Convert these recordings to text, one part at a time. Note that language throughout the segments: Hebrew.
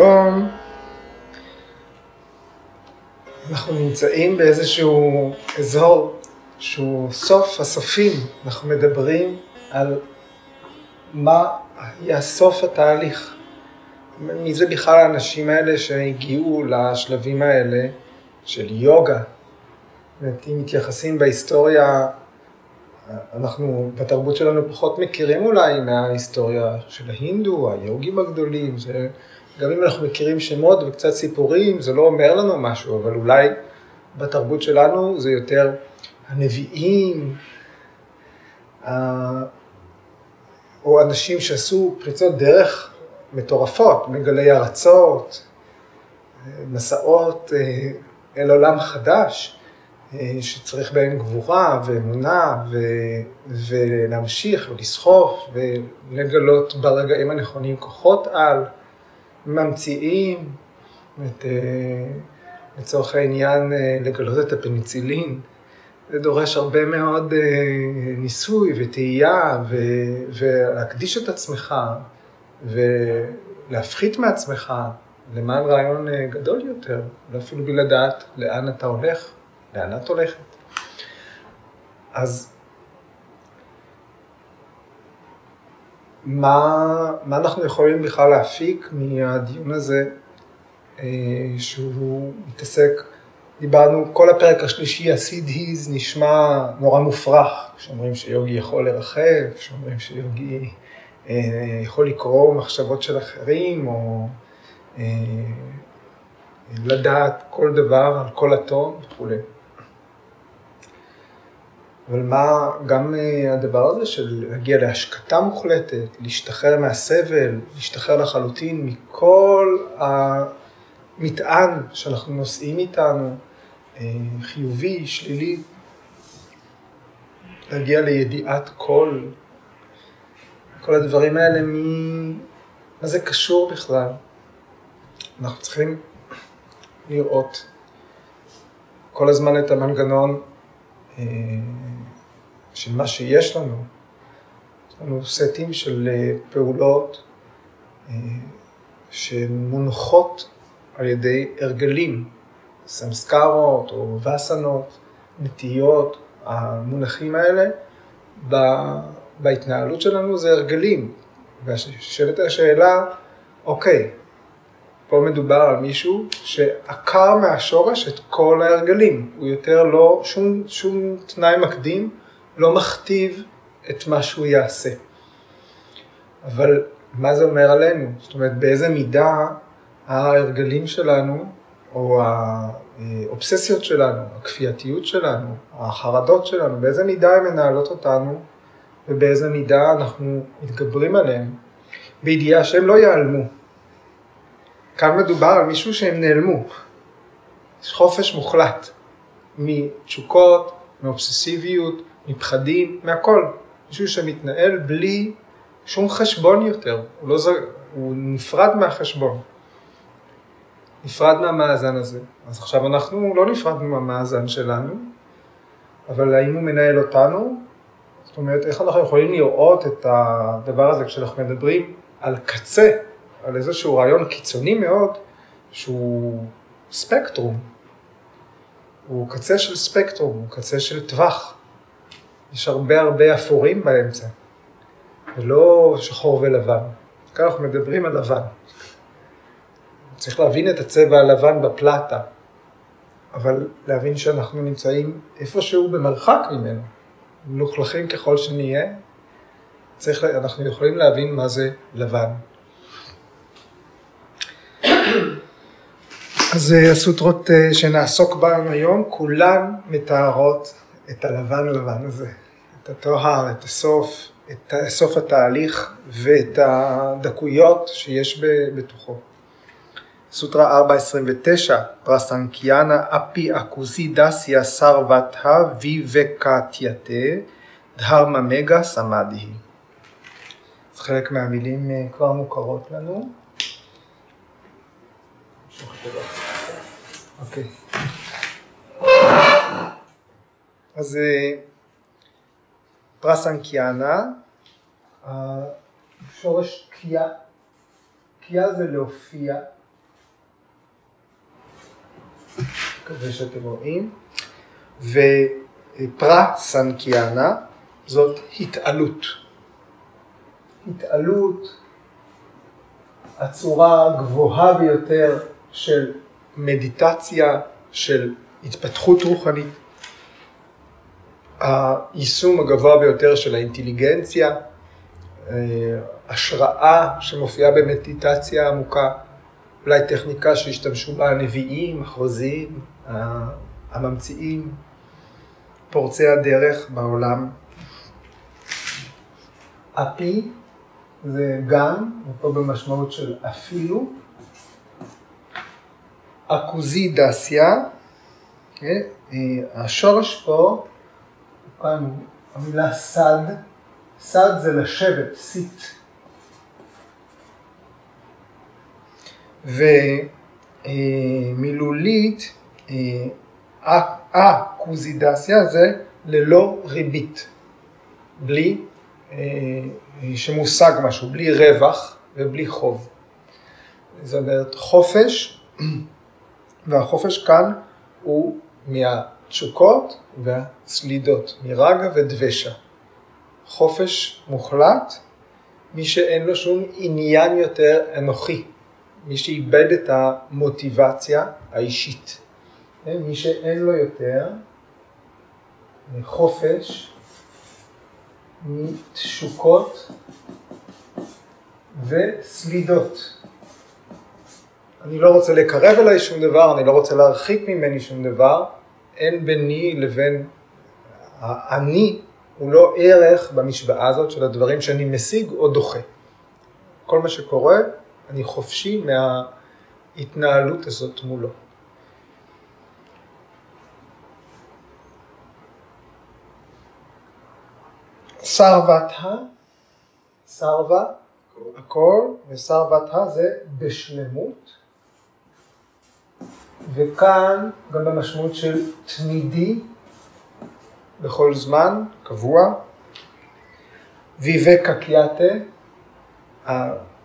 שלום. אנחנו נמצאים באיזשהו אזור שהוא סוף הסופים. אנחנו מדברים על מה היה סוף התהליך. מי זה בכלל האנשים האלה שהגיעו לשלבים האלה של יוגה? זאת אם מתייחסים בהיסטוריה, אנחנו בתרבות שלנו פחות מכירים אולי מההיסטוריה של ההינדו, היוגים הגדולים, זה, גם אם אנחנו מכירים שמות וקצת סיפורים, זה לא אומר לנו משהו, אבל אולי בתרבות שלנו זה יותר הנביאים, או אנשים שעשו פריצות דרך מטורפות, מגלי ארצות, מסעות אה, אל עולם חדש, אה, שצריך בהם גבורה ואמונה ו... ולהמשיך ולסחוף ולגלות ברגעים הנכונים כוחות על, ממציאים, את, אה, לצורך העניין לגלות את הפניצילין. זה דורש הרבה מאוד ניסוי וטעייה ו... ולהקדיש את עצמך ולהפחית מעצמך למען רעיון אה, גדול יותר, ואפילו בלי לדעת לאן אתה הולך, לאן את הולכת. אז מה, מה אנחנו יכולים בכלל להפיק מהדיון הזה אה, שהוא מתעסק, דיברנו, כל הפרק השלישי, ה-seed his, נשמע נורא מופרך, שאומרים שיוגי יכול לרחב, שאומרים שיוגי אה, יכול לקרוא מחשבות של אחרים, או אה, לדעת כל דבר על כל הטון וכולי. אבל מה גם אה, הדבר הזה של להגיע להשקטה מוחלטת, להשתחרר מהסבל, להשתחרר לחלוטין מכל המטען שאנחנו נושאים איתנו, חיובי, שלילי, להגיע לידיעת כל כל הדברים האלה, מי... מה זה קשור בכלל? אנחנו צריכים לראות כל הזמן את המנגנון אה, של מה שיש לנו. יש לנו סטים של אה, פעולות אה, שמונחות על ידי הרגלים, סמסקרות או וסנות, נטיות, המונחים האלה, בהתנהלות שלנו זה הרגלים. ושאלת השאלה, אוקיי, פה מדובר על מישהו שעקר מהשורש את כל ההרגלים. הוא יותר לא, שום, שום תנאי מקדים לא מכתיב את מה שהוא יעשה. אבל מה זה אומר עלינו? זאת אומרת, באיזה מידה ההרגלים שלנו, או האובססיות שלנו, הכפייתיות שלנו, החרדות שלנו, באיזה מידה הן מנהלות אותנו ובאיזה מידה אנחנו מתגברים עליהם, בידיעה שהם לא ייעלמו. כאן מדובר על מישהו שהם נעלמו. יש חופש מוחלט מתשוקות, מאובססיביות, מפחדים, מהכל. מישהו שמתנהל בלי שום חשבון יותר, הוא, לא זר... הוא נפרד מהחשבון. נפרד מהמאזן הזה. אז עכשיו אנחנו לא נפרדנו מהמאזן שלנו, אבל האם הוא מנהל אותנו? זאת אומרת, איך אנחנו יכולים לראות את הדבר הזה כשאנחנו מדברים על קצה, על איזשהו רעיון קיצוני מאוד, שהוא ספקטרום. הוא קצה של ספקטרום, הוא קצה של טווח. יש הרבה הרבה אפורים באמצע, ולא שחור ולבן. כאן אנחנו מדברים על לבן. צריך להבין את הצבע הלבן בפלטה, אבל להבין שאנחנו נמצאים איפשהו במרחק ממנו. מלוכלכים ככל שנהיה, צריך, אנחנו יכולים להבין מה זה לבן. אז אה, הסוטרות אה, שנעסוק בהן היום, כולן מתארות את הלבן לבן הזה, את הטוהר, את הסוף, את סוף התהליך ואת הדקויות שיש בתוכו. סוטרה 429, פרסנקיאנה אפי אקוזי דסיה סרוואטה ויבקתייתה דהרמה מגה סמאדי. אז חלק מהמילים אה, כבר מוכרות לנו. אוקיי. אז אה, פרס אנקיאנה, השורש קיאה, קיאה זה להופיע, מקווה שאתם רואים, ופרה אה, סנקיאנה זאת התעלות. התעלות, הצורה הגבוהה ביותר של מדיטציה, של התפתחות רוחנית, היישום הגבוה ביותר של האינטליגנציה, אה, השראה שמופיעה במדיטציה עמוקה, אולי טכניקה שהשתמשו בה הנביאים, החוזים, הממציאים, פורצי הדרך בעולם. אפי זה גם, ופה במשמעות של אפילו. אקוזידסיה, כן? אה, השורש פה, כאן המילה סד, סד זה לשבת, סיט. ומילולית, אקוזידסיה זה ללא ריבית, בלי אה, שמושג משהו, בלי רווח ובלי חוב. זאת אומרת חופש, והחופש כאן הוא מהתשוקות והסלידות, מרגע ודבשה. חופש מוחלט, מי שאין לו שום עניין יותר אנוכי, מי שאיבד את המוטיבציה האישית. כן, מי שאין לו יותר חופש מתשוקות וסלידות. אני לא רוצה לקרב אליי שום דבר, אני לא רוצה להרחיק ממני שום דבר, אין ביני לבין האני, הוא לא ערך במשוואה הזאת של הדברים שאני משיג או דוחה. כל מה שקורה, אני חופשי מההתנהלות הזאת מולו. סרבתה, סרבה, הכל, וסרבתה זה בשלמות, וכאן גם במשמעות של תמידי, בכל זמן, קבוע, ויבקה קיאטה,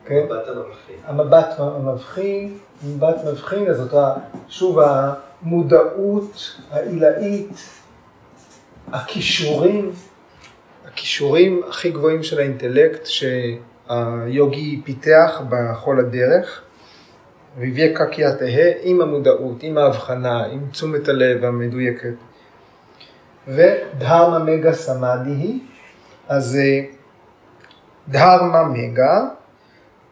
כן? המבט המבחין, מבט מבחין, אז זאת שוב המודעות העילאית, הכישורים, הכישורים הכי גבוהים של האינטלקט שהיוגי פיתח בכל הדרך, ויביא קקיה תהא עם המודעות, עם ההבחנה, עם תשומת הלב המדויקת. ודהרמה מגה סמאדי היא, אז אה, דהרמה מגה,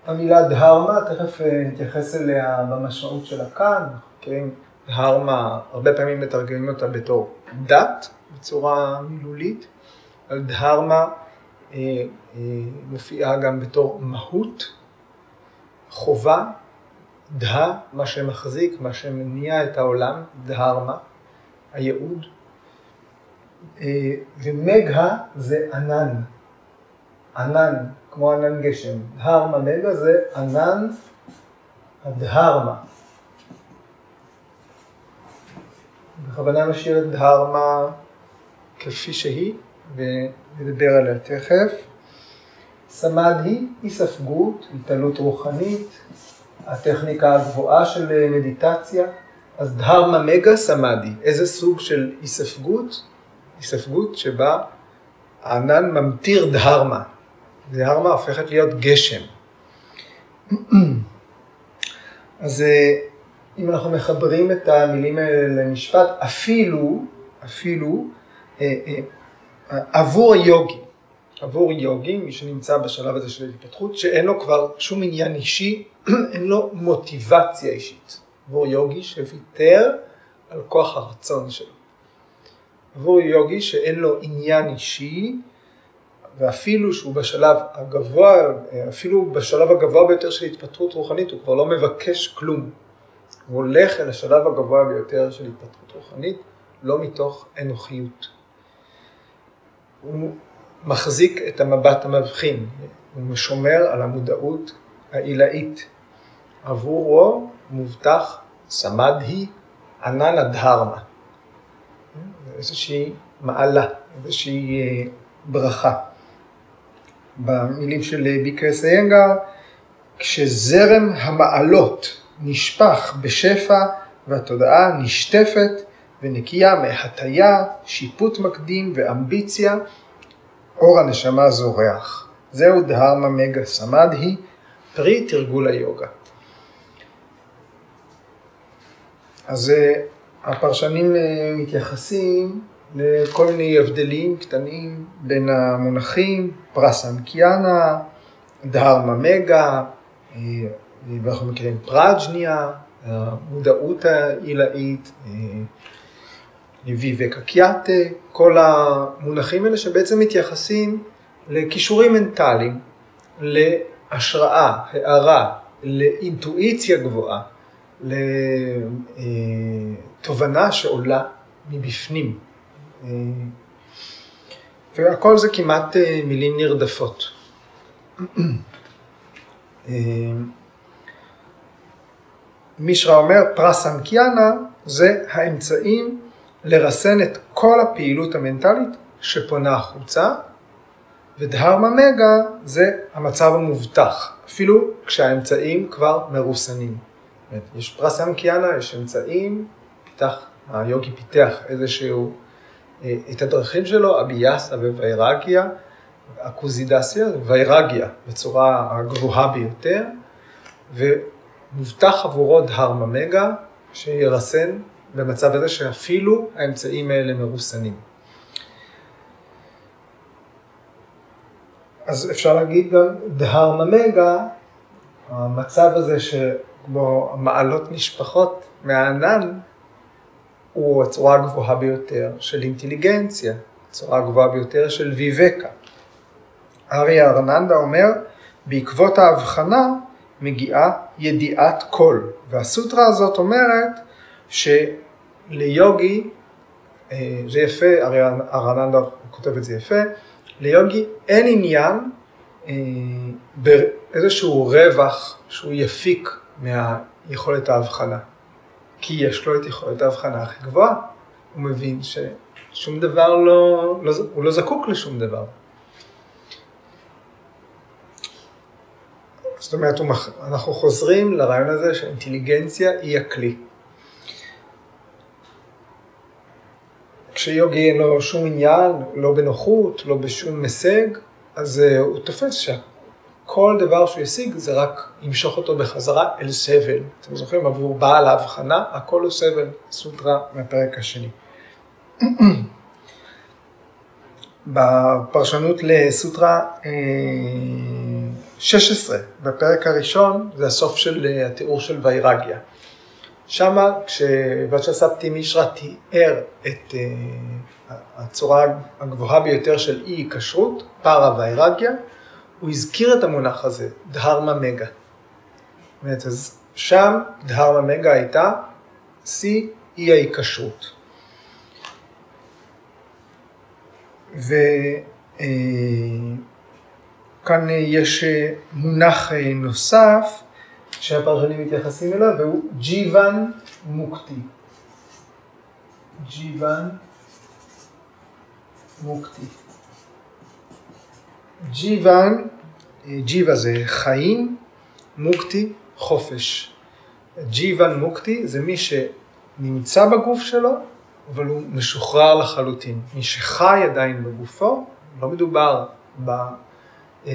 המילה דהרמה, תכף אה, נתייחס אליה במשמעות שלה כאן, מכירים דהרמה, הרבה פעמים מתרגמים אותה בתור דת, בצורה מילולית, על דהרמה אה, מופיעה גם בתור מהות, חובה, דה, מה שמחזיק, מה שמניע את העולם, דהרמה, הייעוד, אה, ומגה זה ענן, ענן, כמו ענן גשם, דהרמה מגה זה ענן הדהרמה. בכוונה משאיר את דהרמה כפי שהיא, ונדבר עליה תכף. סמדהי היא ספגות, התעלות רוחנית, הטכניקה הגבוהה של מדיטציה. אז דהרמה מגה סמאדי, איזה סוג של היספגות? היספגות שבה הענן ממטיר דהרמה. דהרמה הופכת להיות גשם. אז אה, אם אנחנו מחברים את המילים האלה למשפט, אפילו, אפילו, אה, אה, עבור היוגי, עבור יוגי, מי שנמצא בשלב הזה של התפתחות, שאין לו כבר שום עניין אישי, אין לו מוטיבציה אישית. עבור יוגי שוויתר על כוח הרצון שלו. עבור יוגי שאין לו עניין אישי, ואפילו שהוא בשלב הגבוה, אפילו בשלב הגבוה ביותר של התפתחות רוחנית, הוא כבר לא מבקש כלום. הוא הולך אל השלב הגבוה ביותר של התפתחות רוחנית, לא מתוך אנוכיות. הוא מחזיק את המבט המבחין, הוא שומר על המודעות העילאית. עבורו מובטח סמדהי ענן הדהרמה. איזושהי מעלה, איזושהי אה, ברכה. במילים של ביקרס איינגר, כשזרם המעלות נשפך בשפע והתודעה נשטפת ונקייה מהטיה, שיפוט מקדים ואמביציה, אור הנשמה זורח. זהו דהרמה מגה סמדהי, פרי תרגול היוגה. אז אה, הפרשנים אה, מתייחסים לכל מיני הבדלים קטנים בין המונחים, פרסנקיאנה, דהרמה מגה, אה, ואנחנו מכירים פראג'ניה, המודעות העילאית, ויבקה קיאטה, כל המונחים האלה שבעצם מתייחסים לכישורים מנטליים, להשראה, הערה, לאינטואיציה גבוהה, לתובנה שעולה מבפנים. והכל זה כמעט אה, מילים נרדפות. מישרא אומר פרסנקיאנה זה האמצעים לרסן את כל הפעילות המנטלית שפונה החוצה, ודהרמה מגה זה המצב המובטח, אפילו כשהאמצעים כבר מרוסנים. יש פרסנקיאנה, יש אמצעים, פיתח, היוגי פיתח איזשהו, אה, את הדרכים שלו, אביאסה וויירגיה, אקוזידסיה, ויירגיה בצורה הגבוהה ביותר, ומובטח עבורו דהרמה מגה, שירסן במצב הזה שאפילו האמצעים האלה מרוסנים. אז אפשר להגיד גם דהרמה מגה, המצב הזה שבו המעלות נשפחות מהענן, הוא הצורה הגבוהה ביותר של אינטליגנציה, הצורה הגבוהה ביותר של ויבקה. אריה ארננדה אומר, בעקבות ההבחנה מגיעה ידיעת כל, והסוטרה הזאת אומרת שליוגי, אה, זה יפה, הרי ארננדה כותב את זה יפה, ליוגי אין עניין אה, באיזשהו רווח שהוא יפיק מהיכולת ההבחנה. כי יש לו את יכולת ההבחנה הכי גבוהה. הוא מבין ששום דבר לא, לא, הוא לא זקוק לשום דבר. זאת אומרת, אנחנו חוזרים לרעיון הזה שאינטליגנציה היא הכלי. כשיוגי אין לו שום עניין, לא בנוחות, לא בשום הישג, אז uh, הוא תופס שכל דבר שהוא ישיג זה רק ימשוך אותו בחזרה אל סבל. אתם זוכרים, עבור בעל ההבחנה, הכל הוא סבל, סוטרה מהפרק השני. בפרשנות לסוטרה 16, אה, בפרק הראשון, זה הסוף של אה, התיאור של ויירגיה. שמה כשוואצ'ספטי מישרא תיאר את uh, הצורה הגבוהה ביותר של אי היקשרות, פארה ויירגיה, הוא הזכיר את המונח הזה, דהרמה מגה. באמת, אז שם דהרמה מגה הייתה שיא אי ההיקשרות. וכאן אה, יש אה, מונח נוסף שהפרשנים מתייחסים אליו, והוא ג'יוון מוקטי. ג'יוון מוקטי. ג'יוון, ג'יווה זה חיים, מוקטי, חופש. ג'יוון מוקטי זה מי שנמצא בגוף שלו, אבל הוא משוחרר לחלוטין. מי שחי עדיין בגופו, לא מדובר ב... אה,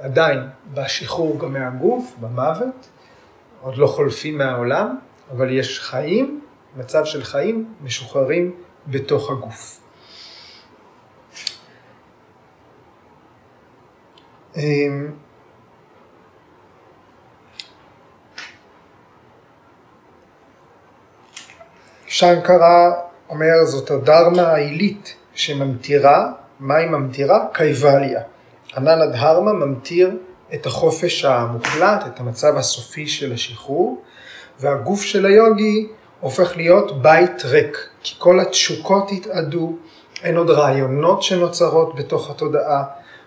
עדיין בשחרור גם מהגוף, במוות, עוד לא חולפים מהעולם, אבל יש חיים, מצב של חיים משוחררים בתוך הגוף. אמ, שנקרה אומר זאת הדרמה העילית שממטירה, מה היא ממטירה? קייבליה. ענן הדהרמה ממטיר את החופש המוחלט, את המצב הסופי של השחרור, והגוף של היוגי הופך להיות בית ריק, כי כל התשוקות התאדו, אין עוד רעיונות שנוצרות בתוך התודעה,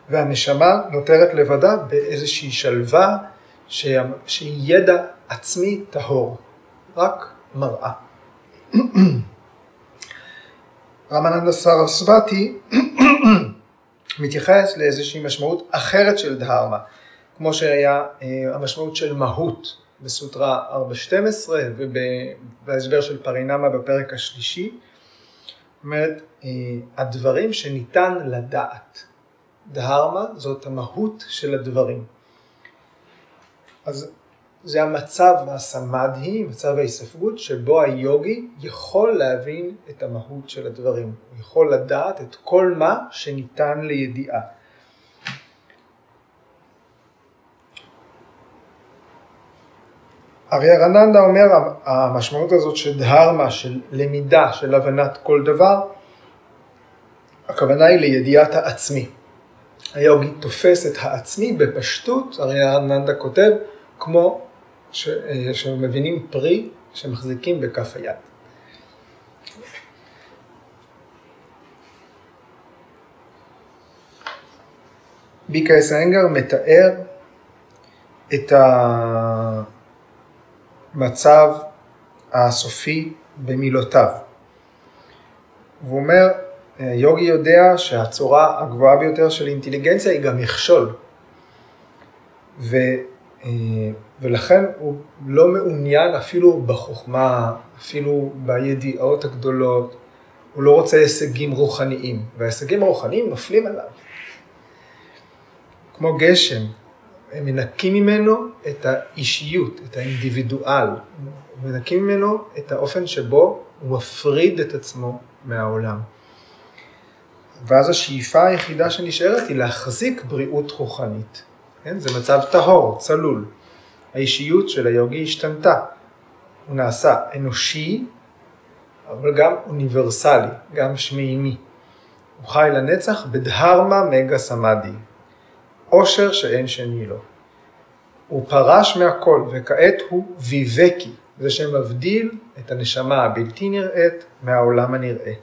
והנשמה נותרת לבדה באיזושהי שלווה שהיא ידע עצמי טהור, רק מראה. רמננדה סרסבתי מתייחס לאיזושהי משמעות אחרת של דהרמה, כמו שהיה אה, המשמעות של מהות בסוטרה 4.12 ובהסבר של פרינמה בפרק השלישי. זאת אומרת, אה, הדברים שניתן לדעת. דהרמה זאת המהות של הדברים. אז זה המצב הסמדהי, מצב ההיספגות, שבו היוגי יכול להבין את המהות של הדברים. הוא יכול לדעת את כל מה שניתן לידיעה. הרי ארננדה אומר, המשמעות הזאת של דהרמה, של למידה, של הבנת כל דבר, הכוונה היא לידיעת העצמי. היוגי תופס את העצמי בפשטות, הרי ארננדה כותב, כמו ש, שמבינים פרי שמחזיקים בכף היד. ביקייס האנגר מתאר את המצב הסופי במילותיו. הוא אומר, יוגי יודע שהצורה הגבוהה ביותר של אינטליגנציה היא גם מכשול. ו, אה, ולכן הוא לא מעוניין אפילו בחוכמה, אפילו בידיעות הגדולות, הוא לא רוצה הישגים רוחניים, וההישגים הרוחניים נופלים עליו. כמו גשם, הם מנקים ממנו את האישיות, את האינדיבידואל, מנקים ממנו את האופן שבו הוא מפריד את עצמו מהעולם. ואז השאיפה היחידה שנשארת היא להחזיק בריאות רוחנית. כן? זה מצב טהור, צלול. האישיות של היוגי השתנתה. הוא נעשה אנושי, אבל גם אוניברסלי, גם שמימי. הוא חי לנצח בדהרמה מגה סמאדי, עושר שאין שני לו. הוא פרש מהכל, וכעת הוא ויבקי, זה שמבדיל את הנשמה הבלתי נראית מהעולם הנראה.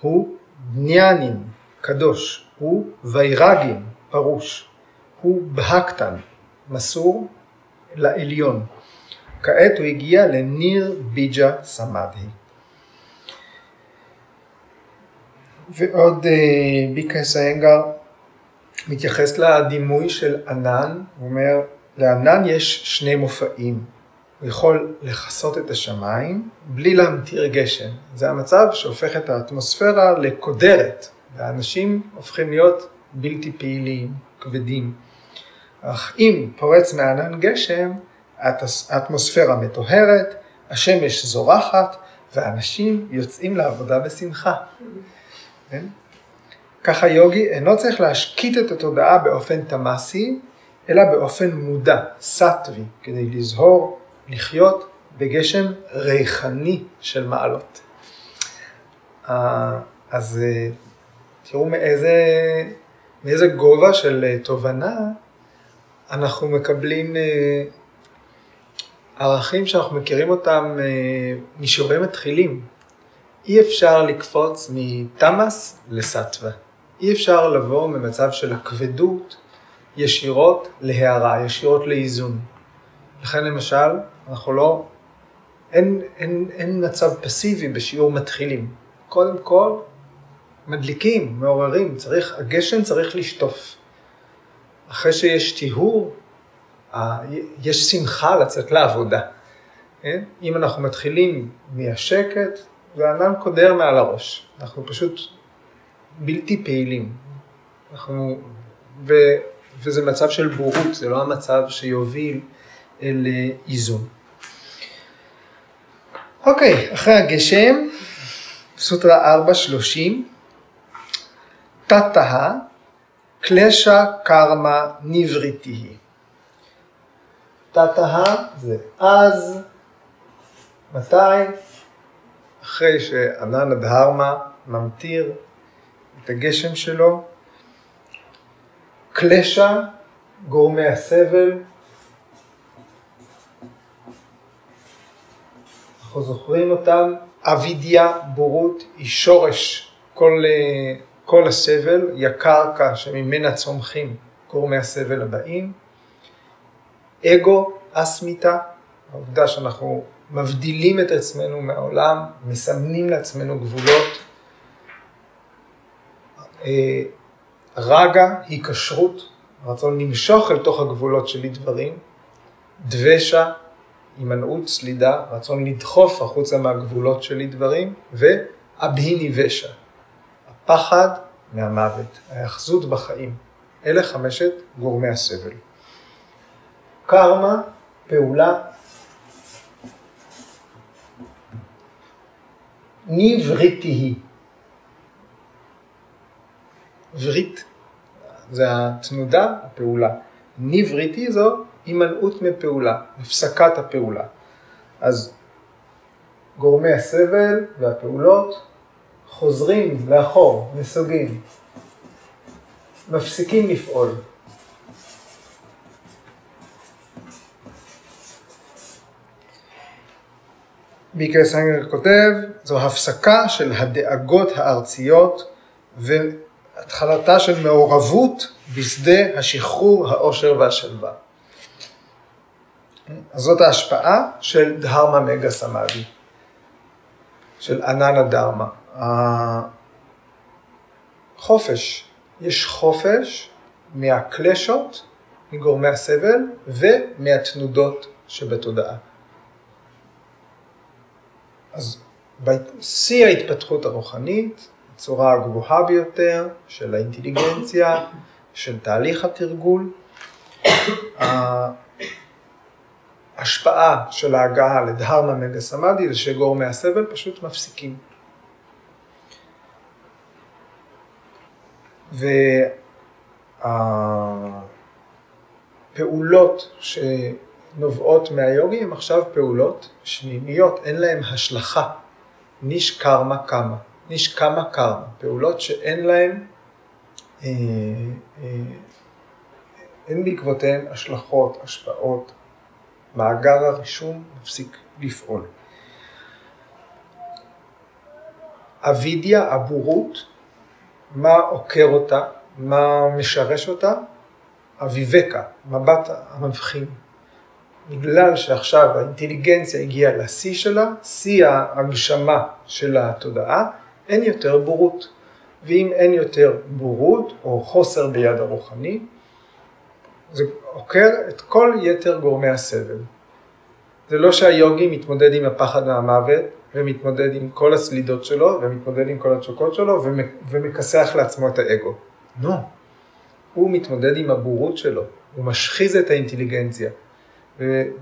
הוא בניאנין, קדוש, הוא ויירגין, פרוש, הוא בהקטן, מסור לעליון. כעת הוא הגיע לניר ביג'ה סמאדי. ועוד אה, ביקס האנגר מתייחס לדימוי של ענן, הוא אומר, לענן יש שני מופעים. הוא יכול לכסות את השמיים בלי להמטיר גשם. זה המצב שהופך את האטמוספירה לקודרת, והאנשים הופכים להיות בלתי פעילים, כבדים. אך אם פורץ מענן גשם, האטמוספירה מטוהרת, השמש זורחת, ואנשים יוצאים לעבודה בשמחה. כן? ככה יוגי אינו צריך להשקיט את התודעה באופן תמאסי, אלא באופן מודע, סטווי, כדי לזהור, לחיות בגשם ריחני של מעלות. אה, אז אה, תראו מאיזה, מאיזה גובה של אה, תובנה אנחנו מקבלים ערכים שאנחנו מכירים אותם משיעורים מתחילים. אי אפשר לקפוץ מתמאס לסטווה. אי אפשר לבוא ממצב של הכבדות ישירות להערה, ישירות לאיזון. לכן למשל, אנחנו לא, אין, אין, אין מצב פסיבי בשיעור מתחילים. קודם כל, מדליקים, מעוררים, צריך, הגשם צריך לשטוף. אחרי שיש טיהור, יש שמחה לצאת לעבודה. כן? אם אנחנו מתחילים מהשקט, והענן קודר מעל הראש. אנחנו פשוט בלתי פעילים. אנחנו, ו, וזה מצב של בורות, זה לא המצב שיוביל אל איזון. אוקיי, אחרי הגשם, סוטרה 4.30, תתאה קלשה קרמה נבריתי. תתאה זה אז, מתי? אחרי שענן הדהרמה ממטיר את הגשם שלו, קלשה, גורמי הסבל, אנחנו זוכרים אותם, אבידיה, בורות, היא שורש כל, אה, כל הסבל, היא הקרקע שממנה צומחים גורמי הסבל הבאים. אגו, אסמיתה, העובדה שאנחנו מבדילים את עצמנו מהעולם, מסמנים לעצמנו גבולות. אה, רגה, היקשרות, רצון למשוך אל תוך הגבולות שלי דברים. דבשה, הימנעות, סלידה, רצון לדחוף החוצה מהגבולות שלי דברים, ואבהיני ושע, הפחד מהמוות, ההאחזות בחיים. אלה חמשת גורמי הסבל. קרמה, פעולה, נבריתי היא. ורית, זה התנודה, הפעולה. נבריתי זו הימנעות מפעולה, הפסקת הפעולה. אז גורמי הסבל והפעולות חוזרים לאחור, נסוגים, מפסיקים לפעול. ביקר סנגר כותב, זו הפסקה של הדאגות הארציות והתחלתה של מעורבות בשדה השחרור, העושר והשלווה. אז זאת ההשפעה של דהרמה מגה סמאדי, של ענן הדרמה. חופש, יש חופש מהקלשות, מגורמי הסבל ומהתנודות שבתודעה. אז בשיא ההתפתחות הרוחנית, הצורה הגבוהה ביותר של האינטליגנציה, של תהליך התרגול, ההשפעה של ההגעה לדהרמה מגה סמאדי זה שגורמי הסבל פשוט מפסיקים. והפעולות שנובעות מהיוגי הן עכשיו פעולות שנימיות, אין להן השלכה. ניש קרמה קמה, ניש קמה קרמה, פעולות שאין להן, אה, אה, אין בעקבותיהן השלכות, השפעות, מאגר הרישום מפסיק לפעול. אבידיה, הבורות, מה עוקר אותה, מה משרש אותה? אביבקה, מבט המבחין. בגלל שעכשיו האינטליגנציה הגיעה לשיא שלה, שיא ההגשמה של התודעה, אין יותר בורות. ואם אין יותר בורות או חוסר ביד הרוחני, זה עוקר את כל יתר גורמי הסבל. זה לא שהיוגי מתמודד עם הפחד מהמוות ומתמודד עם כל הסלידות שלו ומתמודד עם כל התשוקות שלו ומכסח לעצמו את האגו. לא. הוא מתמודד עם הבורות שלו, הוא משחיז את האינטליגנציה.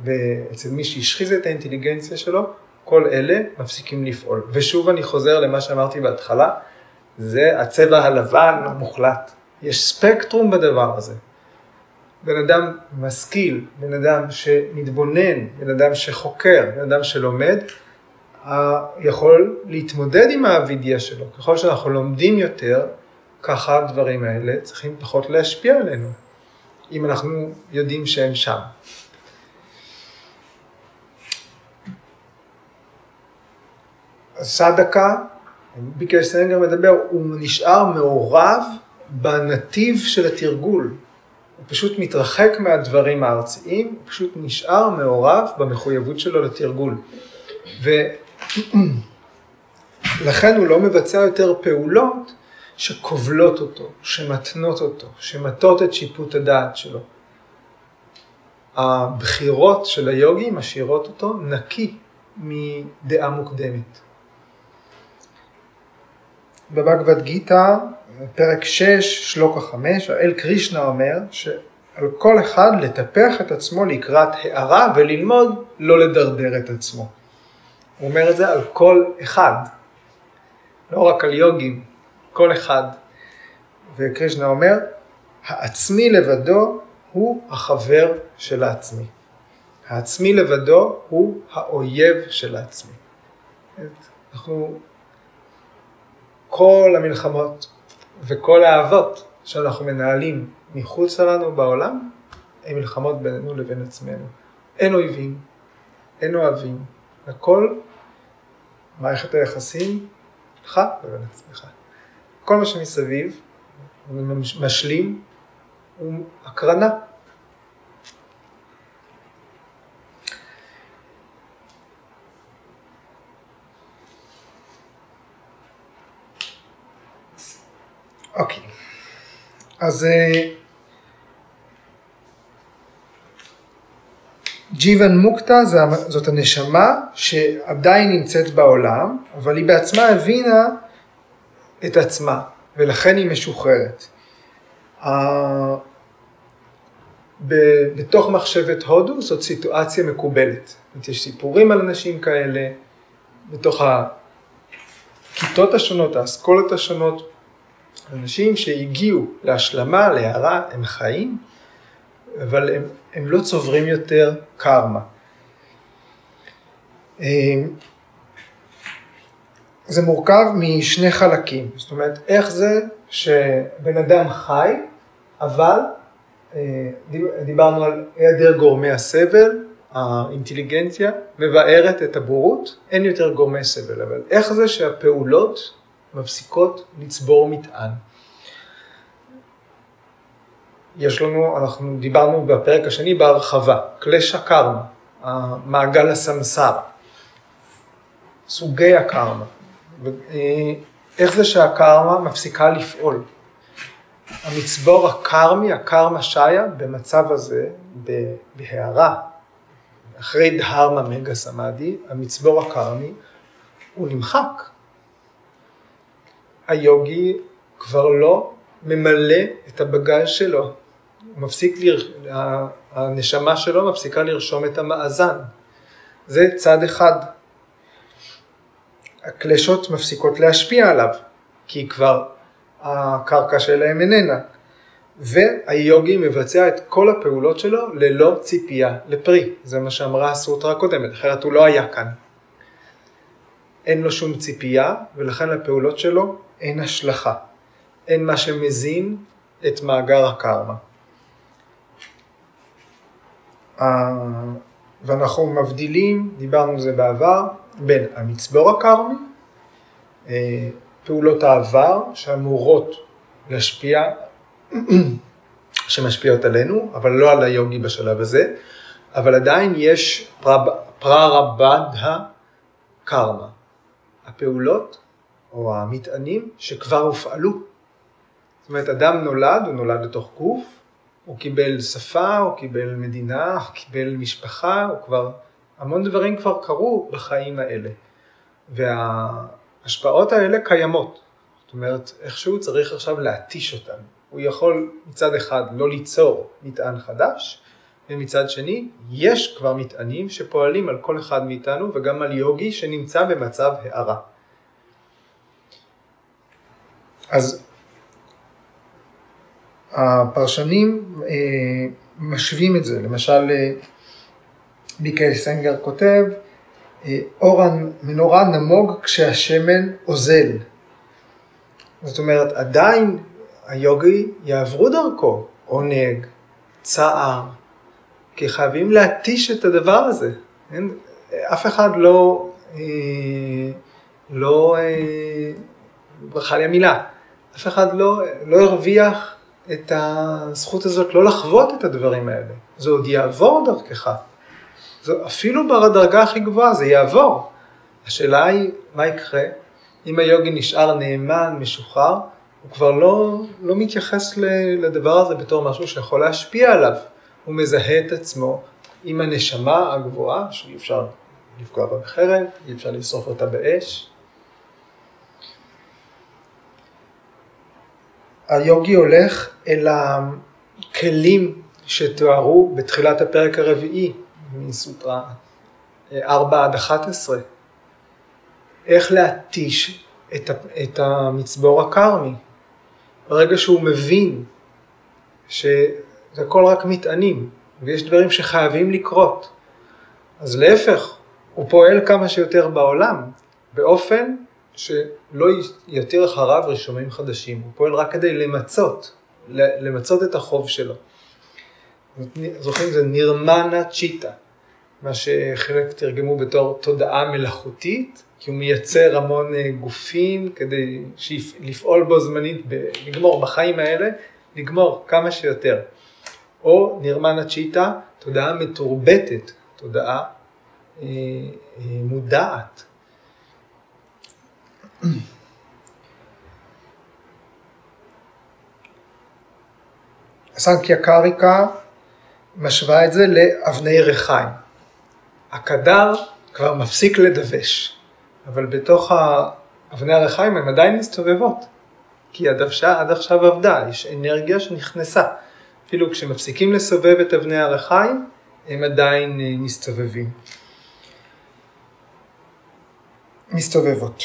ואצל מי שהשחיז את האינטליגנציה שלו, כל אלה מפסיקים לפעול. ושוב אני חוזר למה שאמרתי בהתחלה, זה הצבע הלבן המוחלט. יש ספקטרום בדבר הזה. בן אדם משכיל, בן אדם שמתבונן, בן אדם שחוקר, בן אדם שלומד, יכול להתמודד עם האבידיה שלו. ככל שאנחנו לומדים יותר, ככה הדברים האלה צריכים פחות להשפיע עלינו, אם אנחנו יודעים שהם שם. סדקה, ביקש סנגר מדבר, הוא נשאר מעורב בנתיב של התרגול. הוא פשוט מתרחק מהדברים הארציים, הוא פשוט נשאר מעורב במחויבות שלו לתרגול. ולכן הוא לא מבצע יותר פעולות שכובלות אותו, שמתנות אותו, שמטות את שיפוט הדעת שלו. הבחירות של היוגי משאירות אותו נקי מדעה מוקדמת. בבגבד גיתא, פרק 6, שלוקה 5, האל קרישנה אומר שעל כל אחד לטפח את עצמו לקראת הערה וללמוד לא לדרדר את עצמו. הוא אומר את זה על כל אחד, לא רק על יוגים, כל אחד. וקרישנה אומר, העצמי לבדו הוא החבר של העצמי. העצמי לבדו הוא האויב של העצמי. אנחנו, כל המלחמות וכל האהבות שאנחנו מנהלים מחוץ לנו בעולם, הן מלחמות בינינו לבין עצמנו. אין אויבים, אין אוהבים, הכל מערכת היחסים לך לבין עצמך. כל מה שמסביב, משלים, הוא הקרנה. אוקיי, אז ג'יוון מוקטה זאת הנשמה שעדיין נמצאת בעולם, אבל היא בעצמה הבינה את עצמה, ולכן היא משוחררת. בתוך מחשבת הודו זאת סיטואציה מקובלת. יש סיפורים על אנשים כאלה, בתוך הכיתות השונות, האסכולות השונות, אנשים שהגיעו להשלמה, להערה, הם חיים, אבל הם, הם לא צוברים יותר קרמה. אה, זה מורכב משני חלקים, זאת אומרת, איך זה שבן אדם חי, אבל אה, דיברנו על היעדר גורמי הסבל, האינטליגנציה מבארת את הבורות, אין יותר גורמי סבל, אבל איך זה שהפעולות מפסיקות לצבור מטען? יש לנו, אנחנו דיברנו בפרק השני בהרחבה, קלש הקרמה, מעגל הסמסרה, סוגי הקרמה, איך זה שהקרמה מפסיקה לפעול. המצבור הקרמי, הקרמה שיה, במצב הזה, בהערה, אחרי דהרמה מגה סמאדי, המצבור הקרמי, הוא נמחק. היוגי כבר לא ממלא את הבגז שלו, מפסיק, לר... הנשמה שלו מפסיקה לרשום את המאזן. זה צד אחד. הקלשות מפסיקות להשפיע עליו, כי כבר הקרקע שלהם איננה. והיוגי מבצע את כל הפעולות שלו ללא ציפייה לפרי. זה מה שאמרה הסוטרה הקודמת, אחרת הוא לא היה כאן. אין לו שום ציפייה, ולכן לפעולות שלו אין השלכה. אין מה שמזין את מאגר הקרמה. ואנחנו מבדילים, דיברנו על זה בעבר, בין המצבור הקרמי, אה, פעולות העבר שאמורות להשפיע, שמשפיעות עלינו, אבל לא על היוגי בשלב הזה, אבל עדיין יש פררבד הקרמה, הפעולות או המטענים שכבר הופעלו. זאת אומרת, אדם נולד, הוא נולד לתוך גוף, הוא קיבל שפה, הוא קיבל מדינה, הוא קיבל משפחה, הוא כבר, המון דברים כבר קרו בחיים האלה. וההשפעות האלה קיימות. זאת אומרת, איכשהו צריך עכשיו להתיש אותן. הוא יכול מצד אחד לא ליצור מטען חדש, ומצד שני, יש כבר מטענים שפועלים על כל אחד מאיתנו וגם על יוגי שנמצא במצב הערה. אז הפרשנים אה, משווים את זה, למשל אה, מיקל סנגר כותב, אה, אור המנורה נמוג כשהשמן אוזל. זאת אומרת, עדיין היוגי יעברו דרכו עונג, צער, כי חייבים להתיש את הדבר הזה. אין, אף אחד לא, אה, לא, אה, ברכה לי המילה, אף אחד לא, לא הרוויח את הזכות הזאת לא לחוות את הדברים האלה. זה עוד יעבור דרכך. זה, אפילו בדרגה הכי גבוהה זה יעבור. השאלה היא, מה יקרה אם היוגי נשאר נאמן, משוחרר, הוא כבר לא, לא מתייחס לדבר הזה בתור משהו שיכול להשפיע עליו. הוא מזהה את עצמו עם הנשמה הגבוהה, שאי אפשר לפגוע בה בחרב, אי אפשר לשרוף אותה באש, היוגי הולך אל הכלים שתוארו בתחילת הפרק הרביעי מסוטרה 4 עד 11. איך להתיש את, המצבור הקרמי. ברגע שהוא מבין שזה הכל רק מטענים ויש דברים שחייבים לקרות. אז להפך, הוא פועל כמה שיותר בעולם באופן שלא יותיר אחריו רישומים חדשים, הוא פועל רק כדי למצות, למצות את החוב שלו. זוכרים, זה נירמנה צ'יטה, מה שחלק תרגמו בתור תודעה מלאכותית, כי הוא מייצר המון אה, גופים כדי לפעול בו זמנית, לגמור בחיים האלה, לגמור כמה שיותר. או נירמנה צ'יטה, תודעה מתורבתת, תודעה אה, אה, מודעת. סנקיה קריקה משווה את זה לאבני ריחיים. הקדר כבר מפסיק לדווש, אבל בתוך אבני הריחיים הן עדיין מסתובבות, כי הדוושה עד עכשיו עבדה, יש אנרגיה שנכנסה. אפילו כשמפסיקים לסובב את אבני הריחיים, הם עדיין אה, מסתובבים. מסתובבות.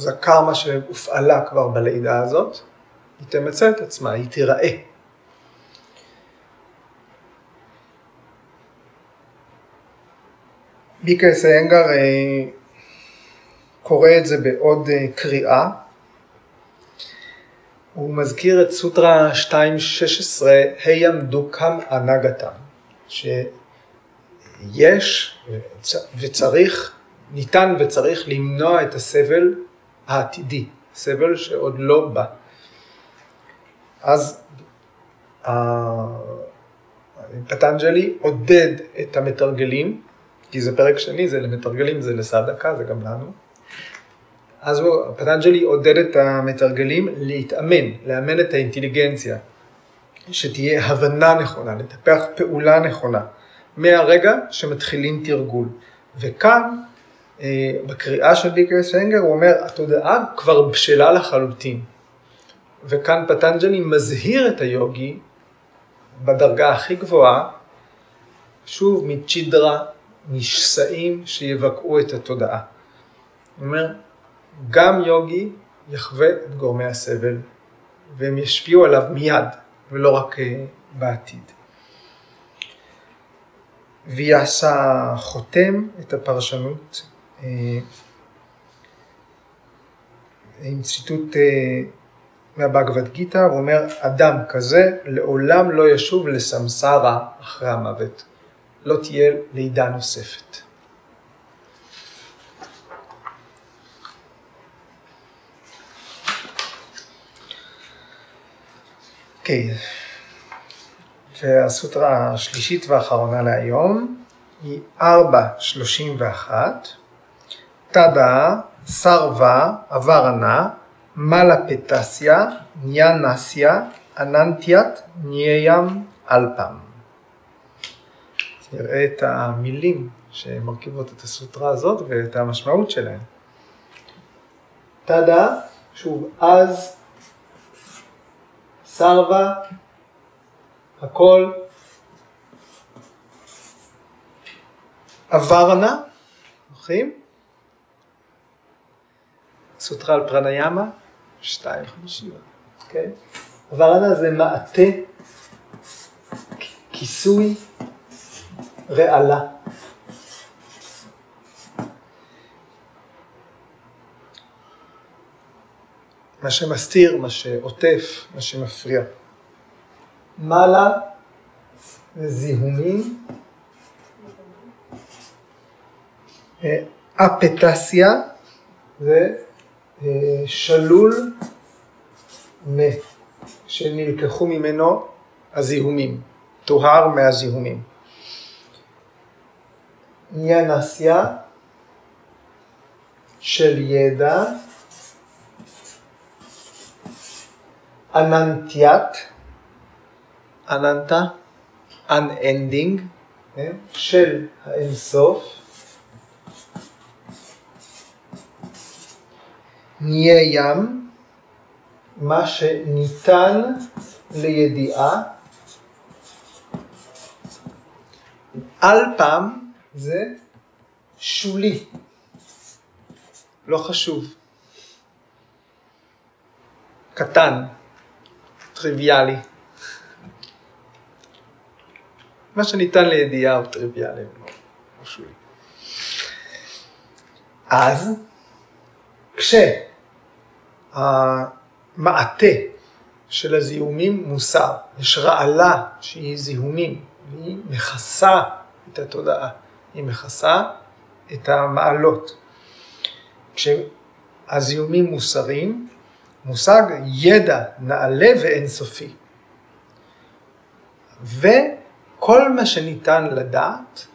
אז הקרמה שהופעלה כבר בלידה הזאת, היא תמצא את עצמה, היא תיראה. ביקה סיינגר אה, קורא את זה בעוד אה, קריאה. הוא מזכיר את סוטרה 2.16, הים דוקם אנגתם, שיש וצריך, ניתן וצריך למנוע את הסבל העתידי, סבל שעוד לא בא. אז פטנג'לי עודד את המתרגלים, כי זה פרק שני, זה למתרגלים, זה לסדקה, זה גם לנו. אז פטנג'לי עודד את המתרגלים להתאמן, לאמן את האינטליגנציה, שתהיה הבנה נכונה, לטפח פעולה נכונה, מהרגע שמתחילים תרגול. וכאן, בקריאה של דיקר סנגר, הוא אומר, התודעה כבר בשלה לחלוטין. וכאן פטנג'לי מזהיר את היוגי בדרגה הכי גבוהה, שוב מצ'ידרה, משסעים שיבקעו את התודעה. הוא אומר, גם יוגי יחווה את גורמי הסבל, והם ישפיעו עליו מיד, ולא רק אה, בעתיד. ויאסה חותם את הפרשנות אה, עם ציטוט אה, מהבגבד גיתא, הוא אומר, אדם כזה לעולם לא ישוב לסמסרה אחרי המוות. לא תהיה לידה נוספת. אוקיי, והסוטרה השלישית והאחרונה להיום היא 4.31, תדה, סרווה, אברנה, מלפטסיה, ניאנסיה, אננטיית, נייam אלפם. נראה את המילים שמרכיבות את הסוטרה הזאת ואת המשמעות שלהן. תדה, שוב, אז סרווה, הכל, אברנה, זוכרים? סוטרה על פרניאמה, שתיים חמישים, כן? אברנה זה מעטה, כיסוי, רעלה. מה שמסתיר, מה שעוטף, מה שמפריע. מעלה זיהומים, אפטסיה זה שלול שנלקחו ממנו הזיהומים, טוהר מהזיהומים. ניאנסיה של ידע אננטיית, אננטה, unending, כן? של האינסוף, נהיה ים, מה שניתן לידיעה, על פעם זה שולי, לא חשוב, קטן. טריוויאלי. מה שניתן לידיעה הוא טריוויאלי, לא שולי. אז כשהמעטה של הזיהומים מוסר, יש רעלה שהיא זיהומים, והיא מכסה את התודעה, היא מכסה את המעלות. כשהזיהומים מוסרים, מושג ידע נעלה ואינסופי. וכל מה שניתן לדעת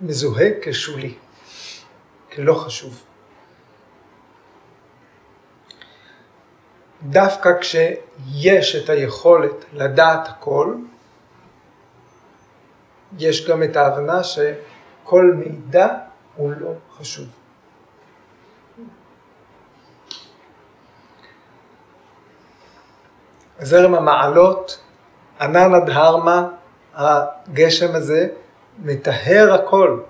מזוהה כשולי, כלא חשוב. דווקא כשיש את היכולת לדעת הכל, יש גם את ההבנה שכל מידע הוא לא חשוב. זרם המעלות, ענן הדהרמה, הגשם הזה, מטהר הכל.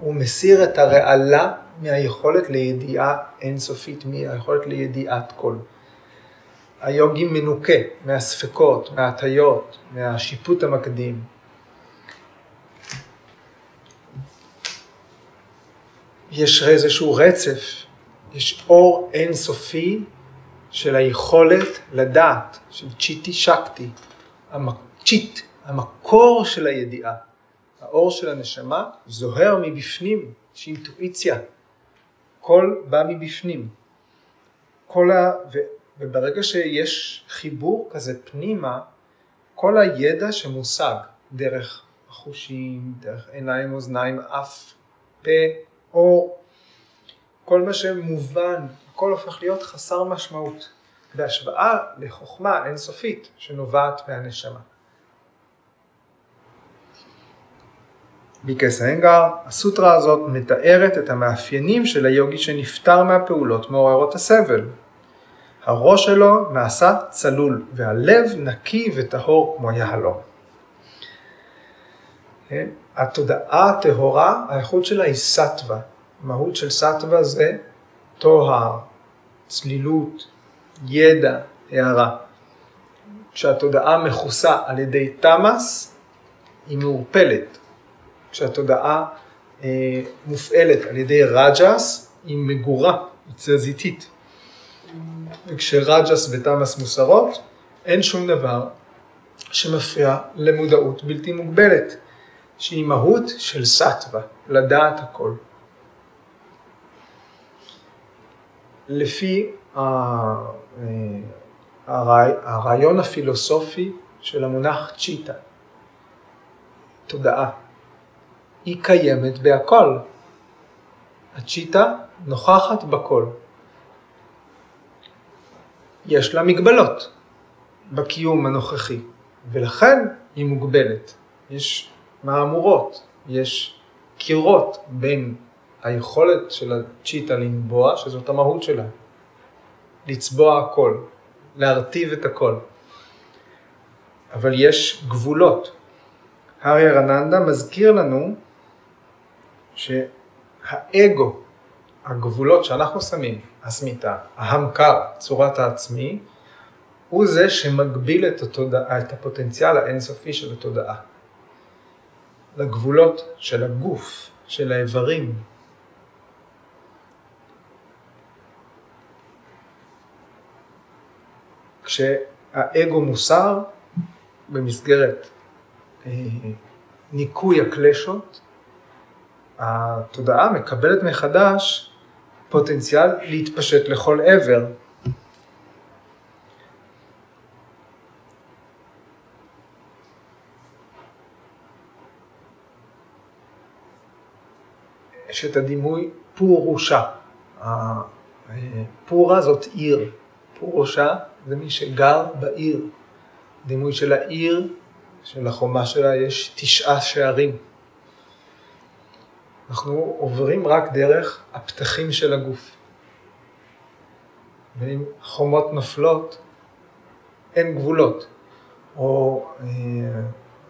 הוא מסיר את הרעלה מהיכולת לידיעה אינסופית, מהיכולת לידיעת כל. היוגי מנוקה מהספקות, מההטיות, מהשיפוט המקדים. יש איזשהו רצף, יש אור אינסופי של היכולת לדעת, של צ'יטי שקטי, צ'יט, המקור של הידיעה. האור של הנשמה זוהר מבפנים, יש אינטואיציה, הכל בא מבפנים. כל ה... וברגע שיש חיבור כזה פנימה, כל הידע שמושג דרך החושים, דרך עיניים, אוזניים, אף, פה, אור, כל מה שמובן, הכל הופך להיות חסר משמעות, בהשוואה לחוכמה אינסופית שנובעת מהנשמה. ביקס האנגר, הסוטרה הזאת מתארת את המאפיינים של היוגי שנפטר מהפעולות מעוררות הסבל. הראש שלו נעשה צלול והלב נקי וטהור כמו יהלום. כן? התודעה הטהורה, האיכות שלה היא סטווה. המהות של סטווה זה טוהר, צלילות, ידע, הערה. כשהתודעה מכוסה על ידי תמאס, היא מעורפלת. כשהתודעה אה, מופעלת על ידי רג'ס, היא מגורה, היא תזזיתית. וכשרג'ס ותמאס מוסרות, אין שום דבר שמפריע למודעות בלתי מוגבלת, שהיא מהות של סטווה, לדעת הכל. לפי אה, הרעיון הפילוסופי של המונח צ'יטה, תודעה. היא קיימת בהכל. הצ'יטה נוכחת בכל. יש לה מגבלות בקיום הנוכחי, ולכן היא מוגבלת. יש מהמורות, יש קירות בין היכולת של הצ'יטה לנבוע, שזאת המהות שלה, לצבוע הכל, להרטיב את הכל. אבל יש גבולות. הארי רננדה מזכיר לנו שהאגו, הגבולות שאנחנו שמים, הסמיתה, ההמקר, צורת העצמי, הוא זה שמגביל את, התודעה, את הפוטנציאל האינסופי של התודעה. לגבולות של הגוף, של האיברים. כשהאגו מוסר במסגרת אה, ניקוי הקלשות, התודעה מקבלת מחדש פוטנציאל להתפשט לכל עבר. יש את הדימוי פורושה. פורה זאת עיר, פורושה זה מי שגר בעיר. דימוי של העיר, של החומה שלה יש תשעה שערים. אנחנו עוברים רק דרך הפתחים של הגוף. ואם חומות נופלות, אין גבולות. או אה,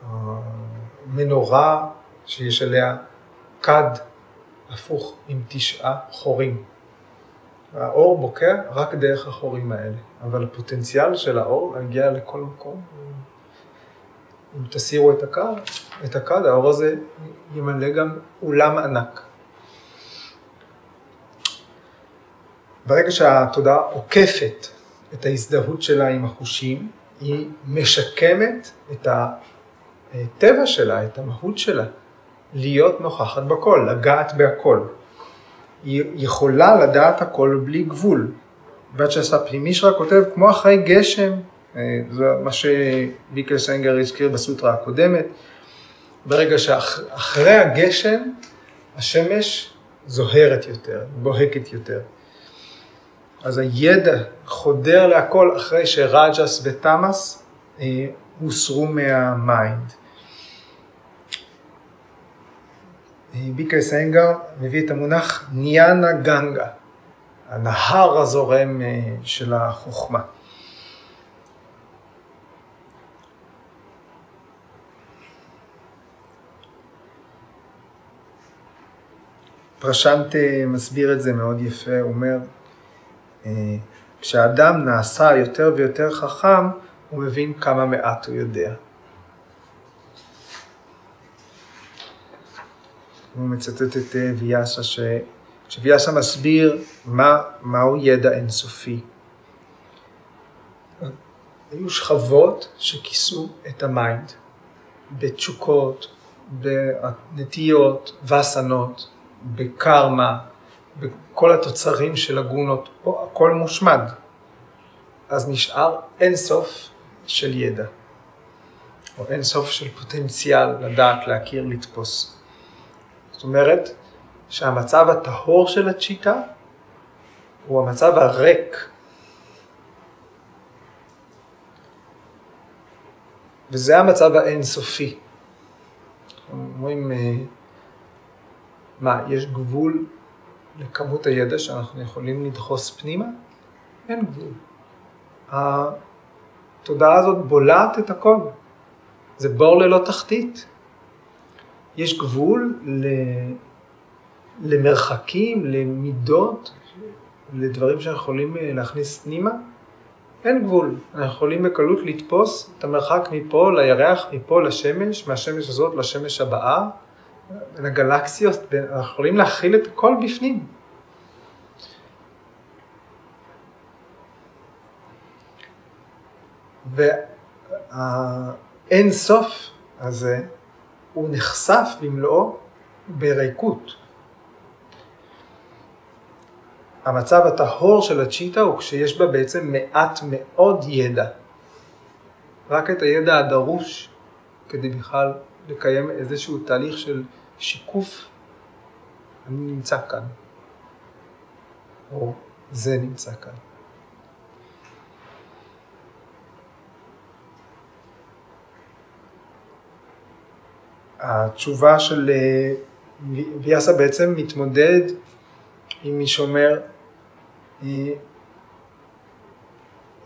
אה, מנורה שיש עליה כד הפוך עם תשעה חורים. האור בוקע רק דרך החורים האלה, אבל הפוטנציאל של האור להגיע לכל מקום, אם תסירו את הכד, את הכד, האור הזה ימלא גם אולם ענק. ברגע שהתודעה עוקפת את ההזדהות שלה עם החושים, היא משקמת את הטבע שלה, את המהות שלה, להיות נוכחת בכל, לגעת בהכל. היא יכולה לדעת הכל בלי גבול. ועד פנימי שלה כותב, כמו אחרי גשם, זה מה שביקל סנגר הזכיר בסוטרה הקודמת, ברגע שאחרי הגשם, השמש זוהרת יותר, בוהקת יותר. אז הידע חודר להכל אחרי שרג'ס ותמאס אה, הוסרו מהמיינד. אה, ביקר סנגר מביא את המונח ניאנה גנגה, הנהר הזורם אה, של החוכמה. פרשנט מסביר את זה מאוד יפה, הוא אומר, אה, כשאדם נעשה יותר ויותר חכם, הוא מבין כמה מעט הוא יודע. הוא מצטט את אה, ויאסה, ש... שוויאסה מסביר מה, מהו ידע אינסופי. היו שכבות שכיסו את ה mind בתשוקות, בנטיות, וסנות, בקרמה, בכל התוצרים של הגונות, פה הכל מושמד. אז נשאר אינסוף של ידע, או אינסוף של פוטנציאל לדעת, להכיר, לתפוס. זאת אומרת שהמצב הטהור של הצ'יטה הוא המצב הריק. וזה המצב האינסופי. אומרים, אה, מה, יש גבול לכמות הידע שאנחנו יכולים לדחוס פנימה? אין גבול. התודעה הזאת בולעת את הכל. זה בור ללא תחתית. יש גבול ל... למרחקים, למידות, לדברים שאנחנו יכולים אה, להכניס פנימה? אין גבול. אנחנו יכולים בקלות לתפוס את המרחק מפה לירח, מפה לשמש, מהשמש הזאת לשמש הבאה, בין הגלקסיות, אנחנו יכולים להכיל את הכל בפנים. והאין סוף הזה הוא נחשף במלואו בריקות. המצב הטהור של הצ'יטה הוא כשיש בה בעצם מעט מאוד ידע. רק את הידע הדרוש כדי בכלל לקיים איזשהו תהליך של שיקוף, אני נמצא כאן, או זה נמצא כאן. התשובה של אה, ויאסה בעצם מתמודד עם מי שאומר, אה,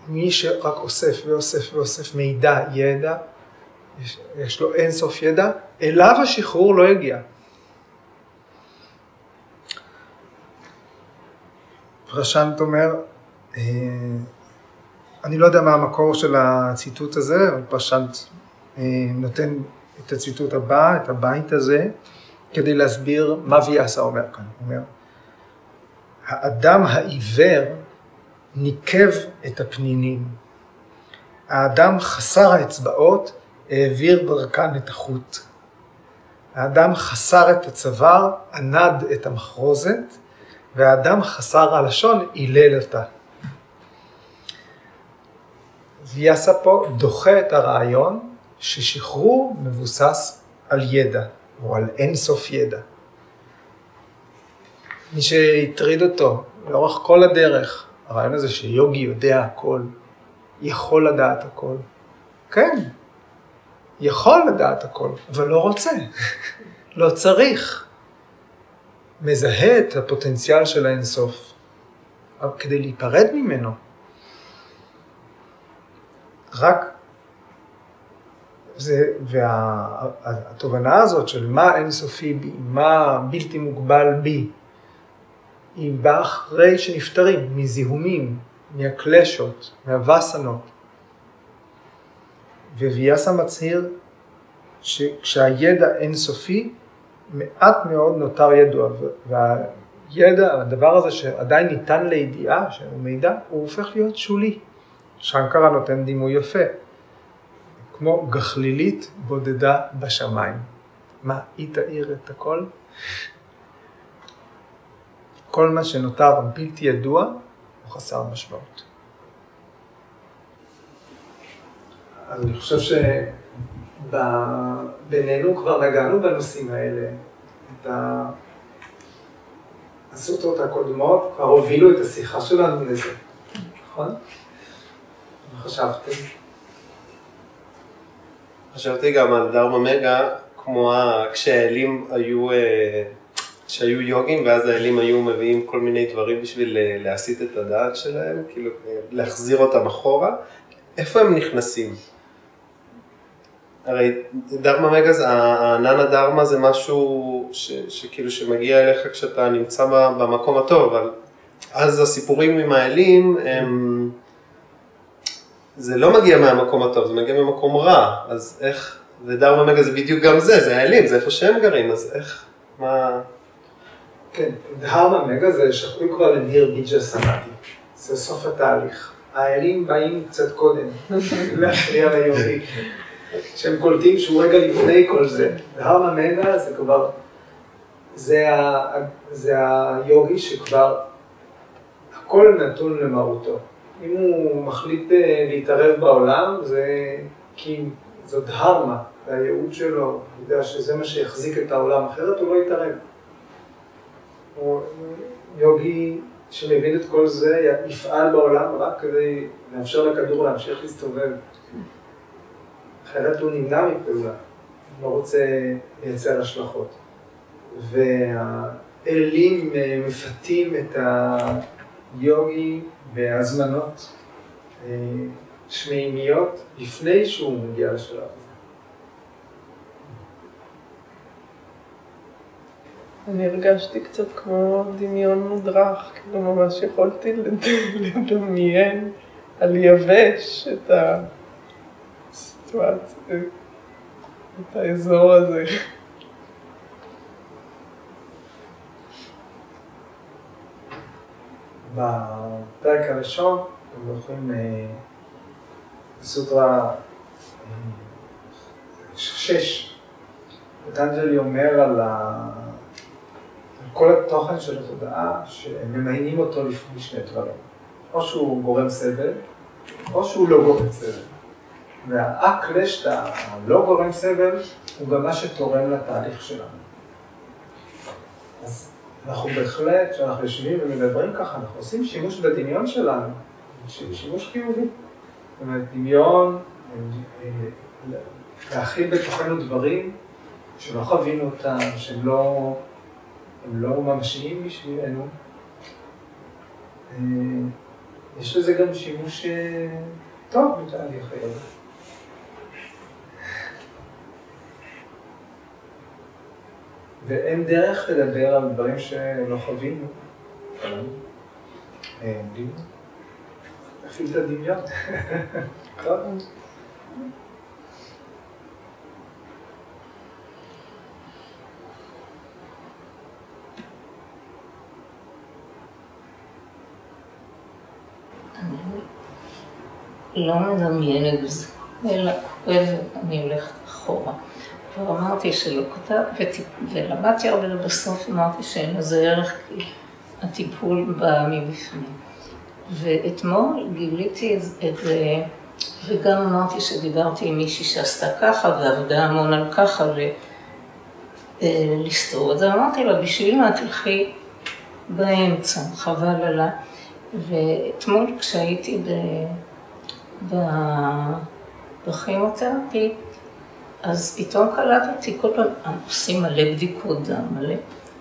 מי שרק אוסף ואוסף ואוסף מידע, ידע, יש, יש לו אין סוף ידע, אליו השחרור לא יגיע. פרשנט אומר, אה, אני לא יודע מה המקור של הציטוט הזה, אבל פרשנט אה, נותן את הציטוט הבא, את הבית הזה, כדי להסביר מה ויאסה אומר כאן. הוא אומר, האדם העיוור ניקב את הפנינים. האדם חסר האצבעות העביר דרכן את החוט. האדם חסר את הצוואר, ענד את המחרוזת, והאדם חסר הלשון, הילל אותה. ויאסה פה דוחה את הרעיון ששחרור מבוסס על ידע, או על אינסוף ידע. מי שהטריד אותו לאורך כל הדרך, הרעיון הזה שיוגי יודע הכל, יכול לדעת הכל. כן, יכול לדעת הכל, אבל לא רוצה, לא צריך. מזהה את הפוטנציאל של האינסוף, כדי להיפרד ממנו. רק זה, והתובנה הזאת של מה אינסופי בי, מה בלתי מוגבל בי, היא באה אחרי שנפטרים מזיהומים, מהקלשות, מהווסנות, וויאסה מצהיר שכשהידע אינסופי, מעט מאוד נותר ידוע, והידע, הדבר הזה שעדיין ניתן לידיעה, שהוא מידע, הוא הופך להיות שולי. שנקרה נותן דימוי יפה, כמו גחלילית בודדה בשמיים. מה, היא תאיר את הכל? כל מה שנותר בלתי ידוע הוא חסר משמעות. אז אני חושב שבינינו כבר נגענו בנושאים האלה. את הסוטרות הקודמות כבר הובילו את השיחה שלנו לזה, נכון? מה חשבתם? חשבתי גם על דרמה מגה, כמו כשהאלים היו, אה, כשהיו יוגים, ואז האלים היו מביאים כל מיני דברים בשביל אה, להסיט את הדעת שלהם, כאילו להחזיר אותם אחורה. איפה הם נכנסים? הרי דרמה מגה, הענן הדרמה זה משהו ש, שכאילו שמגיע אליך כשאתה נמצא במקום הטוב, אבל אז הסיפורים עם האלים הם... זה לא מגיע מהמקום הטוב, זה מגיע ממקום רע, אז איך, ודרמה מגה זה בדיוק גם זה, זה האלים, זה איפה שהם גרים, אז איך, מה... כן, דהרמה מגה זה שקוי כבר לניר ביג'ה סמאטי, זה סוף התהליך. האלים באים קצת קודם, להפריע ליורי, שהם קולטים שהוא רגע לפני כל זה. דהרמה מגה זה כבר, זה, ה, זה היוגי שכבר הכל נתון למרותו. אם הוא מחליט אה, להתערב בעולם, זה כי זאת הרמה, זה הייעוד שלו, הוא יודע שזה מה שיחזיק את העולם, אחרת הוא לא יתערב. הוא יוגי שמבין את כל זה, יפעל בעולם רק כדי לאפשר לכדור להמשיך להסתובב. אחרת הוא נמנע מפעולה, לא רוצה לייצר השלכות. והאלים אה, מפתים את היוגי בהזמנות אה, שמימיות לפני שהוא מגיע לשלב הזה. אני הרגשתי קצת כמו דמיון מודרך, כאילו ממש יכולתי לדמיין על יבש את הסיטואציה, את האזור הזה. בפרק הראשון, אתם זוכרים, אה, סוטרה אה, שש, פטנג'לי אומר. על כל התוכן של התודעה, שממיינים אותו לפני שני דברים. או שהוא גורם סבל, או שהוא לא גורם סבל. והאקלשט, הלא גורם סבל, הוא גם מה שתורם לתהליך שלנו. אז אנחנו בהחלט, כשאנחנו יושבים ומדברים ככה, אנחנו עושים שימוש בדמיון שלנו, שימוש חיובי. זאת אומרת, דמיון, להכיל בתוכנו דברים שלא חווינו אותם, שהם לא, לא ממשיים בשבילנו. אה, יש לזה גם שימוש אה, טוב בתהליך היום. ואין דרך לדבר על דברים שלא חווינו. להפעיל את הדמיון. לא מדמיינת אלא אני הולכת אחורה. ואמרתי שלא כתב, ולמדתי הרבה, ובסוף אמרתי שאין לזה ערך, כי הטיפול בא מבפנים. ואתמול גיליתי את זה, וגם אמרתי שדיברתי עם מישהי שעשתה ככה, ועבדה המון על ככה, אה, לסתור את זה. אמרתי לה, בשביל מה תלכי באמצע, חבל עלה. ואתמול כשהייתי ב... בכימותרפי, אז פתאום קלטתי, כל פעם עושים מלא בדיקות דם, מלא,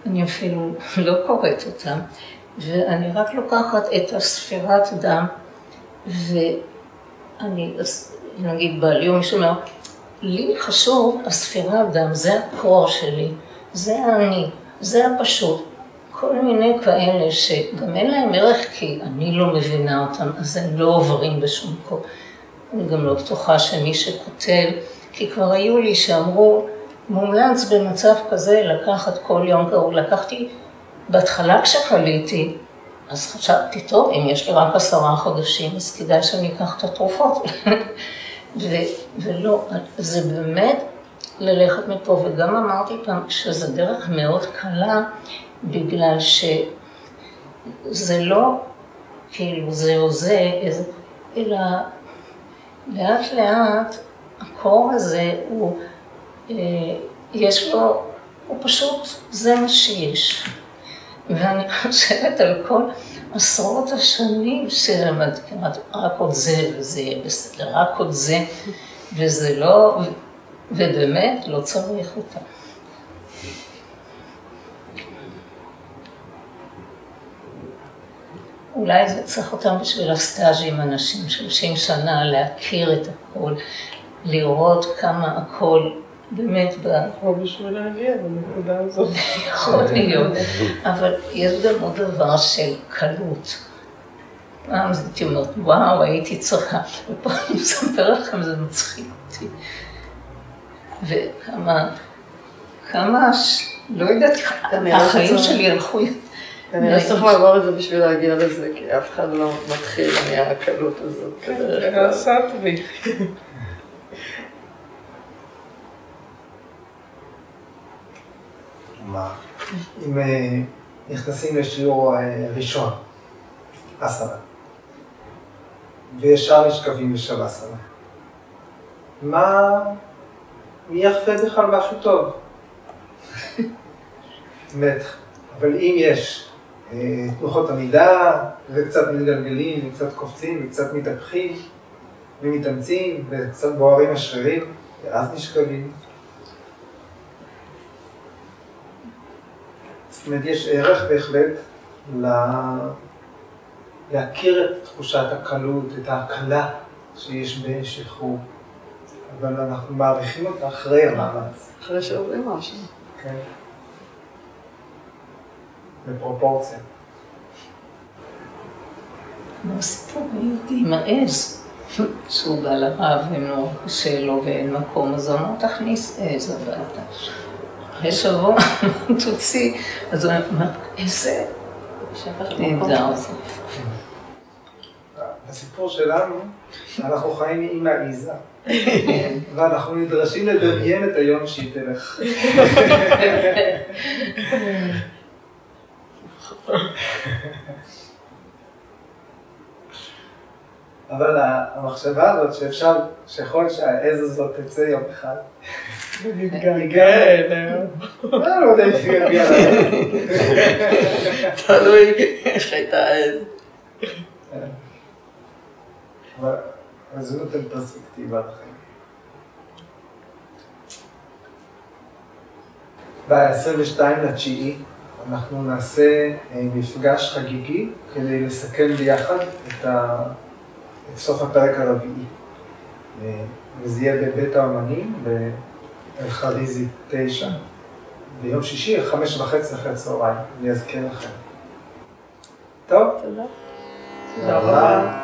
אני אפילו לא קוראת אותם, ואני רק לוקחת את הספירת דם, ואני, נגיד בעלי או מישהו אומר, לי חשוב הספירת דם, זה הקור שלי, זה אני, זה הפשוט. כל מיני כאלה שגם אין להם ערך כי אני לא מבינה אותם, אז הם לא עוברים בשום קור. אני גם לא בטוחה שמי שכותב כי כבר היו לי שאמרו, מומלץ במצב כזה לקחת כל יום קראו. לקחתי, בהתחלה כשחליתי, אז חשבתי, טוב, אם יש לי רק עשרה חודשים, אז כדאי שאני אקח את התרופות. ו- ולא, זה באמת ללכת מפה, וגם אמרתי פעם שזו דרך מאוד קלה, בגלל שזה לא כאילו זה או זה, אלא לאט לאט הקור הזה הוא, אה, יש לו, הוא פשוט, זה מה שיש. ואני חושבת על כל עשרות השנים שלמדתי, כמעט רק עוד זה וזה יהיה בסדר, רק עוד זה, וזה לא, ובאמת לא צריך אותה. אולי זה צריך אותם בשביל הסטאז' עם אנשים, 30 שנה, להכיר את הכל, לראות כמה הכל באמת ב... או בשביל להגיע לנקודה הזאת. יכול להיות, אבל יש גם עוד דבר של קלות. פעם הייתי אומרת, וואו, הייתי צריכה, ופה אני מספר לכם, זה מצחיק אותי. וכמה, כמה, לא יודעת, החיים שלי הלכו... כנראה שצריך לעבור את זה בשביל להגיע לזה, כי אף אחד לא מתחיל מהקלות הזאת. כן, בדרך כלל. סאטווי. מה? אם אה, נכנסים לשיעור אה, ראשון, אסנה, וישר נשכבים לשבאסנה, מה, מי יחווה בכלל משהו טוב? באמת, אבל אם יש אה, תנוחות עמידה, וקצת מתגלגלים, וקצת קופצים, וקצת מתהפכים, ומתאמצים, וקצת בוערים השרירים, ואז נשכבים. זאת אומרת, יש ערך בהחלט ל... להכיר את תחושת הקלות, את ההקלה שיש בשחרור, אבל אנחנו מעריכים אותה אחרי המאמץ, אחרי שעוברים משהו. כן? בפרופורציה. כמו סיפור היהודי עם העז, שהוא בא לרב ונורא קשה לו ואין מקום, אז הוא אמר, תכניס עז הביתה. אחרי שבוע, תוציא, אז הוא אומר, איזה? נהדר זה. בסיפור שלנו, אנחנו חיים עם האיזה, ואנחנו נדרשים לדמיין את היום שהיא תלך. אבל המחשבה הזאת שאפשר, שיכול להיות שהעז הזאת תצא יום אחד, מתגלגל אליה. אני יודע אם תגיע לעז. תלוי איך הייתה עז. אבל זה נותן פרספקטיבה לחיים. ב-22 לתשיעי אנחנו נעשה מפגש חגיגי כדי לסכם ביחד את, סוף הפרק הרביעי. וזה יהיה בבית האמנים, באלחריזי 9, ביום שישי, חמש וחצי אחרי הצהריים, אני אזכיר לכם. טוב? תודה. תודה רבה.